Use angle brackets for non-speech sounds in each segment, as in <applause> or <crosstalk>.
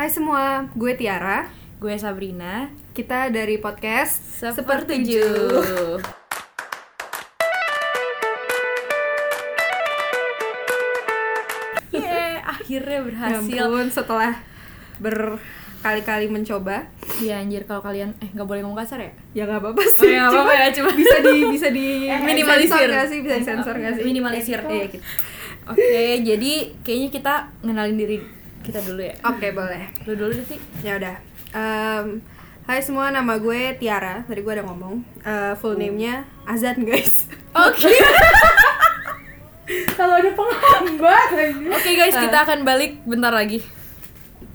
Hai semua, gue Tiara. Gue Sabrina. Kita dari podcast Sepertujuh. Yeay, akhirnya berhasil. Ya ampun, setelah berkali-kali mencoba. Ya anjir kalau kalian eh nggak boleh ngomong kasar ya? Ya nggak apa-apa Oh, sih. ya, nggak apa-apa ya, cuma bisa di bisa di <laughs> Eh, minimalisir. nggak sih? Bisa disensor nggak sih? Minimalisir. Iya, gitu. Oke, jadi kayaknya kita ngenalin diri kita dulu ya. Oke, boleh. Lu dulu deh sih. Ya udah. Em, hai semua, nama gue Tiara. Tadi gue udah ngomong. Eh, full name-nya Azan, guys. <laughs> Oke. <laughs> Kalau ada penghambat anjir. Oke guys, kita akan balik bentar lagi.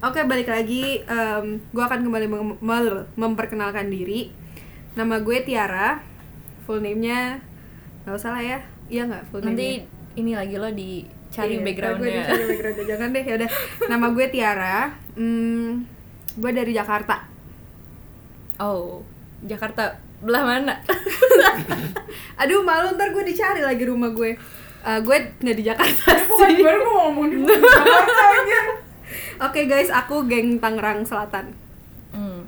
Oke balik lagi, Em, gue akan kembali mem- memperkenalkan diri. Nama gue Tiara, full name-nya nggak usah lah ya, iya nggak full Nanti ini lagi lo dicari Iya, gue backgroundnya. dicari backgroundnya, jangan deh ya udah. Nama gue Tiara, hmm, gue dari Jakarta. Oh, Jakarta belah mana? <laughs> Aduh malu ntar gue dicari lagi rumah gue. Eh, gue nggak di Jakarta sih. baru mau ngomong di Jakarta aja Oke guys, aku geng Tangerang Selatan. Hmm.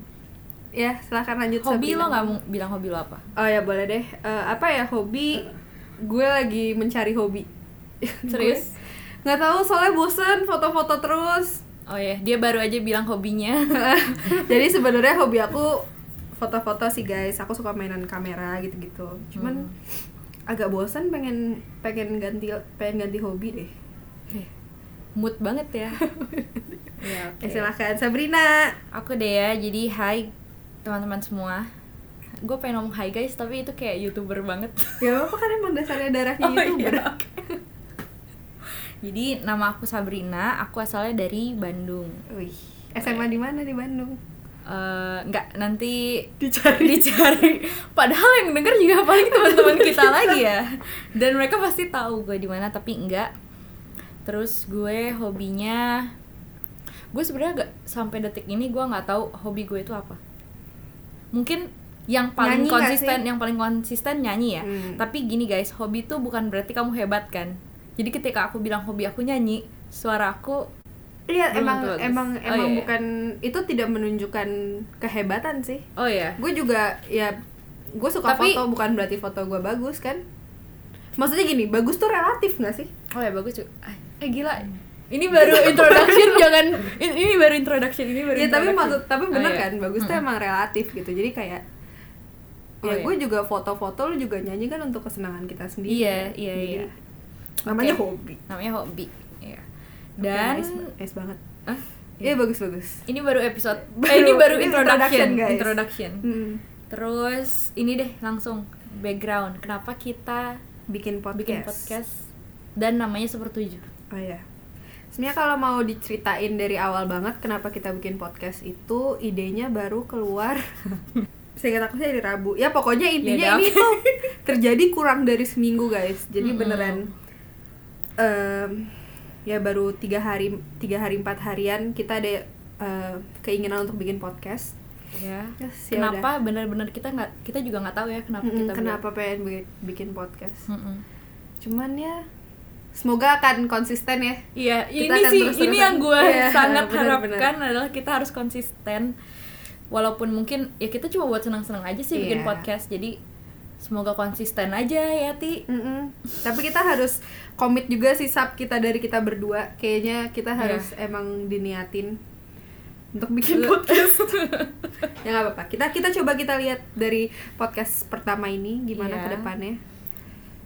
Ya silahkan lanjut. Hobi Sabina. lo nggak mau bilang hobi lo apa? Oh ya boleh deh. Eh, apa ya hobi? Gue lagi mencari hobi. <laughs> Serius? Gue Nggak tahu soalnya bosen foto-foto terus. Oh ya, dia baru aja bilang hobinya. <laughs> <laughs> Jadi sebenarnya hobi aku foto-foto sih guys. Aku suka mainan kamera gitu-gitu. Cuman Hmm. agak bosen pengen pengen ganti pengen ganti hobi deh. Eh, Mood banget ya. ya, oke. Eh, silahkan Sabrina. Aku deh ya, jadi hai teman-teman semua. Gue pengen ngomong hai guys, tapi itu kayak youtuber banget. Ya apa kan emang dasarnya darahnya Oh, youtuber. iya. Jadi nama aku Sabrina, aku asalnya dari Bandung. Wih, SMA di mana di Bandung? Eh, nggak nanti dicari. dicari. <laughs> Padahal yang denger juga paling teman-teman kita <laughs> lagi ya. Dan mereka pasti tahu gue di mana tapi enggak terus gue hobinya gue sebenarnya gak sampai detik ini gue nggak tahu hobi gue itu apa. Mungkin yang paling Nyanyi konsisten yang paling konsisten nyanyi ya. Hmm. tapi gini guys hobi itu bukan berarti kamu hebat kan jadi ketika aku bilang hobi aku nyanyi suara aku Iya, emang tuh bagus. emang Oh, emang iya, bukan itu tidak menunjukkan kehebatan sih. oh ya Gue juga ya gue suka Tapi- foto bukan berarti foto gue bagus kan. Maksudnya gini, bagus tuh relatif gak sih? Oh ya bagus cuy. Eh gila. Ini baru <laughs> introduction jangan ini, ini baru introduction ini baru. Iya, tapi introduction. maksud tapi Oh, bener iya. kan, bagus tuh emang relatif gitu. Jadi kayak Oh, ya iya. gue juga foto-foto lu juga nyanyi kan untuk kesenangan kita sendiri. Iya, kan. iya, Jadi, iya. Namanya Oke. hobi. Namanya hobi. Iya. Oke, Dan nice, nice banget. Ah, Iya bagus-bagus. ini baru episode Baru- eh, ini baru ini introduction, introduction, guys. introduction. Hmm. Terus ini deh langsung background. Kenapa kita Bikin podcast. bikin podcast dan namanya Sepertujuh. Oh iya. Sebenarnya kalau mau diceritain dari awal banget kenapa kita bikin podcast itu idenya baru keluar <laughs> Seingat aku sih dari Rabu. Ya pokoknya intinya Ya, ini tuh <laughs> terjadi kurang dari seminggu guys. Jadi Mm-mm. beneran em, ya baru tiga hari tiga hari empat harian kita ada eh, keinginan untuk bikin podcast. Ya. Yes, ya kenapa benar-benar kita nggak kita juga nggak tahu ya kenapa Mm-mm, kita kenapa pengen bi- bikin podcast. Mm-mm. Cuman ya semoga akan konsisten ya. Iya, Kita ini sih terus-terusan. ini yang gue Iya, <laughs> sangat benar-benar. harapkan adalah kita harus konsisten. Walaupun mungkin ya kita cuma buat senang-senang aja sih bikin Iya. podcast. Jadi semoga konsisten aja ya Ti. Mm-mm. Tapi kita harus komit juga sih sub kita dari kita berdua. Kayaknya kita Iya. harus emang diniatin untuk bikin <laughs> podcast. ya nggak apa-apa. Kita kita coba kita lihat dari podcast pertama ini gimana Iya. ke depannya.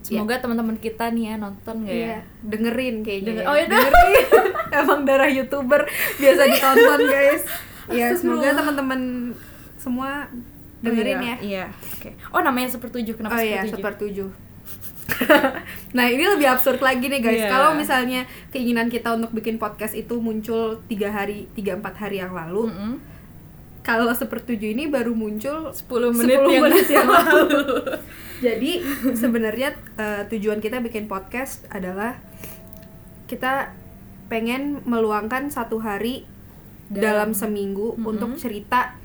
Semoga teman-teman kita nih ya nonton gak ya? Iya, dengerin kayaknya. Denger- ya. oh, iya, dengerin. <laughs> emang darah youtuber biasa ditonton guys. <laughs> Ya semoga teman-teman semua dengerin Oh, ya. iya. Iya. Oke. Oh namanya sepertujuh kenapa oh iya, sepertujuh? sepertujuh. <laughs> nah ini lebih absurd lagi nih guys. Iya. Kalau misalnya keinginan kita untuk bikin podcast itu muncul tiga hari, tiga empat hari yang lalu, Mm-mm. kalau sepertujuh ini baru muncul 10 menit 10 yang, menit yang <laughs> lalu. Jadi sebenarnya eh, tujuan kita bikin podcast adalah kita pengen meluangkan satu hari dalam, Dalam- seminggu Mm-mm. untuk cerita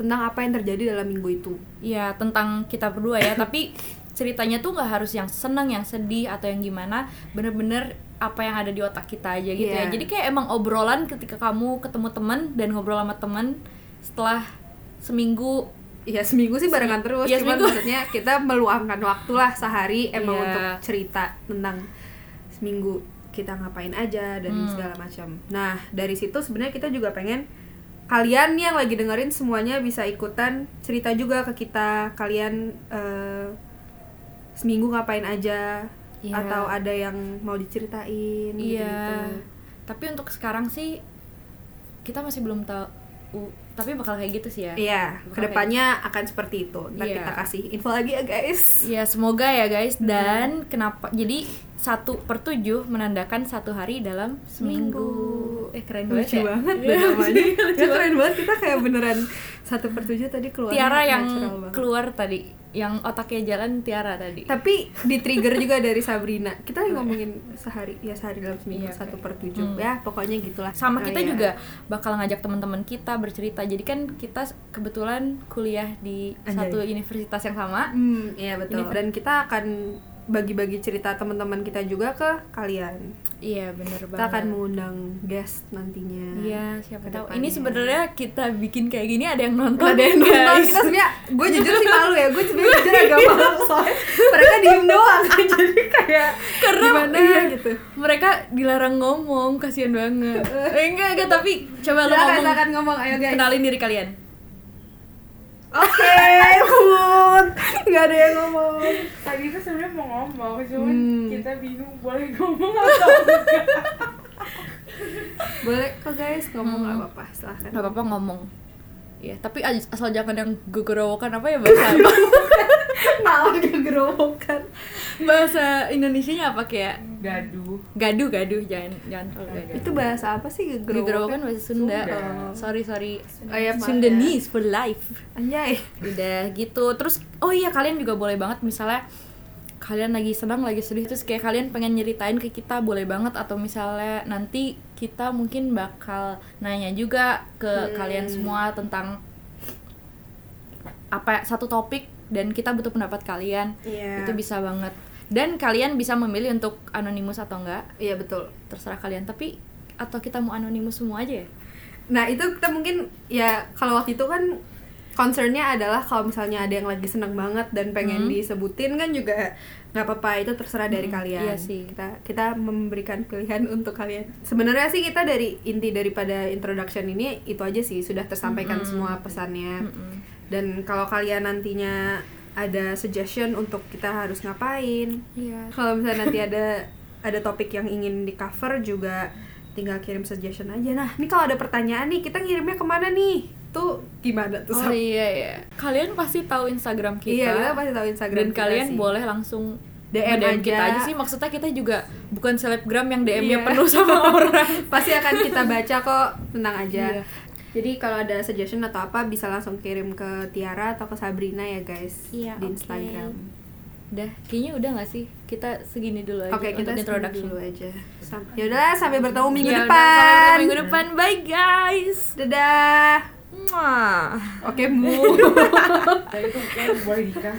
tentang apa yang terjadi dalam minggu itu. Iya tentang kita berdua ya. <coughs> Tapi ceritanya tuh nggak harus yang seneng yang sedih atau yang gimana bener-bener apa yang ada di otak kita aja gitu ya Iya. jadi kayak emang obrolan ketika kamu ketemu temen dan ngobrol sama temen setelah seminggu Ya seminggu sih barengan terus, Iya, cuman seminggu. maksudnya kita meluangkan waktu lah sehari emang Iya. untuk cerita tentang seminggu kita ngapain aja dan Hmm. segala macam. Nah dari situ sebenarnya kita juga pengen kalian yang lagi dengerin semuanya bisa ikutan cerita juga ke kita. Kalian eh, seminggu ngapain aja Iya. atau ada yang mau diceritain gitu, Iya. Tapi untuk sekarang sih kita masih belum tahu tapi bakal kayak gitu sih ya. Iya, Bakal ke depannya akan seperti itu. Ntar Iya. kita kasih info lagi ya guys. Ya semoga ya guys Hmm. dan kenapa jadi satu per tujuh menandakan satu hari dalam seminggu. Eh keren banget lucu ya. banget Iya, <laughs> deh namanya ya, keren banget kita kayak beneran satu per tujuh tadi keluar Tiara yang keluar tadi, yang otaknya jalan Tiara tadi. tapi di trigger juga dari Sabrina kita lagi ngomongin sehari ya sehari dalam seminggu Iya, satu oke. per tujuh Hmm. ya pokoknya gitulah sama Nah, kita ya. juga bakal ngajak teman-teman kita bercerita. Jadi kan kita kebetulan kuliah di Anjay. satu universitas yang sama. hmm iya betul Ini- dan kita akan bagi-bagi cerita teman-teman kita juga ke kalian Iya bener kita banget. akan mengundang guest nantinya Iya siapa tahu. Ini sebenarnya kita bikin kayak gini ada yang nonton. ada yang <laughs> nonton guys. kita sebenarnya gue jujur sih malu ya gue sebenarnya jujur agak <laughs> malu soalnya mereka diem doang <laughs> jadi kayak Karena gimana iya, gitu mereka dilarang ngomong, kasihan banget. eh, enggak enggak tapi coba lo ngomong. silakan ngomong ayo guys Kenalin diri kalian. Oke, Bun. Nggak ada yang ngomong. Tadi tuh sebenarnya mau ngomong, cuman Hmm. kita bingung boleh ngomong atau enggak. Boleh kok guys ngomong nggak Hmm. apa-apa, silahkan. Gak apa-apa ngomong. Iya, tapi as- asal jangan yang gegerowokan apa ya bahasa <laughs> Malah kegerowokan. bahasa Indonesianya apa kayak Gaduh. gaduh gaduh jangan jangan terlalu gaduh. Itu bahasa apa sih gegerowokan? Gegerowokan bahasa Sunda. Sunda. Oh, Sorry sorry. Oh iya, ya. Sundanese for life. Anjay. Udah gitu. Terus oh iya kalian juga boleh banget misalnya kalian lagi senang lagi sedih terus kayak kalian pengen nyeritain ke kita boleh banget atau misalnya nanti kita mungkin bakal nanya juga ke Hmm. kalian semua tentang apa satu topik dan kita butuh pendapat kalian Iya. itu bisa banget dan kalian bisa memilih untuk anonimus atau enggak Iya betul. terserah kalian tapi atau kita mau anonimus semua aja ya Nah itu kita mungkin ya kalau waktu itu kan concernnya adalah kalau misalnya ada yang lagi seneng banget dan pengen Hmm. disebutin kan juga nggak apa-apa itu terserah dari Hmm, kalian. iya sih. Kita kita memberikan pilihan untuk kalian. Sebenarnya sih kita dari inti daripada introduction ini itu aja sih sudah tersampaikan Mm-mm. semua pesannya. Mm-mm. Dan kalau kalian nantinya ada suggestion untuk kita harus ngapain, iya kalau misalnya nanti <laughs> ada ada topik yang ingin di cover juga tinggal kirim suggestion aja. Nah, ini kalau ada pertanyaan nih, kita ngirimnya ke mana nih? Tuh gimana tuh? Oh iya iya. Kalian pasti tahu Instagram kita. Iya, kita pasti tahu Instagram Dan kita kalian sih. boleh langsung DM nge-DM kita aja. aja sih. Maksudnya kita juga bukan selebgram yang DM-nya Iya. penuh sama <laughs> orang. pasti akan kita baca kok, tenang aja. Iya. Jadi kalau ada suggestion atau apa bisa langsung kirim ke Tiara atau ke Sabrina ya guys Iya, di oke. Instagram. Udah, kayaknya udah gak sih? Kita segini dulu aja Oke, kita untuk introduction dulu aja. Sam- Yaudah, sampai bertemu minggu Ya udah, depan. sampai ketemu minggu depan. Bye guys. Dadah. Oke, mu. <laughs> Boleh nikah.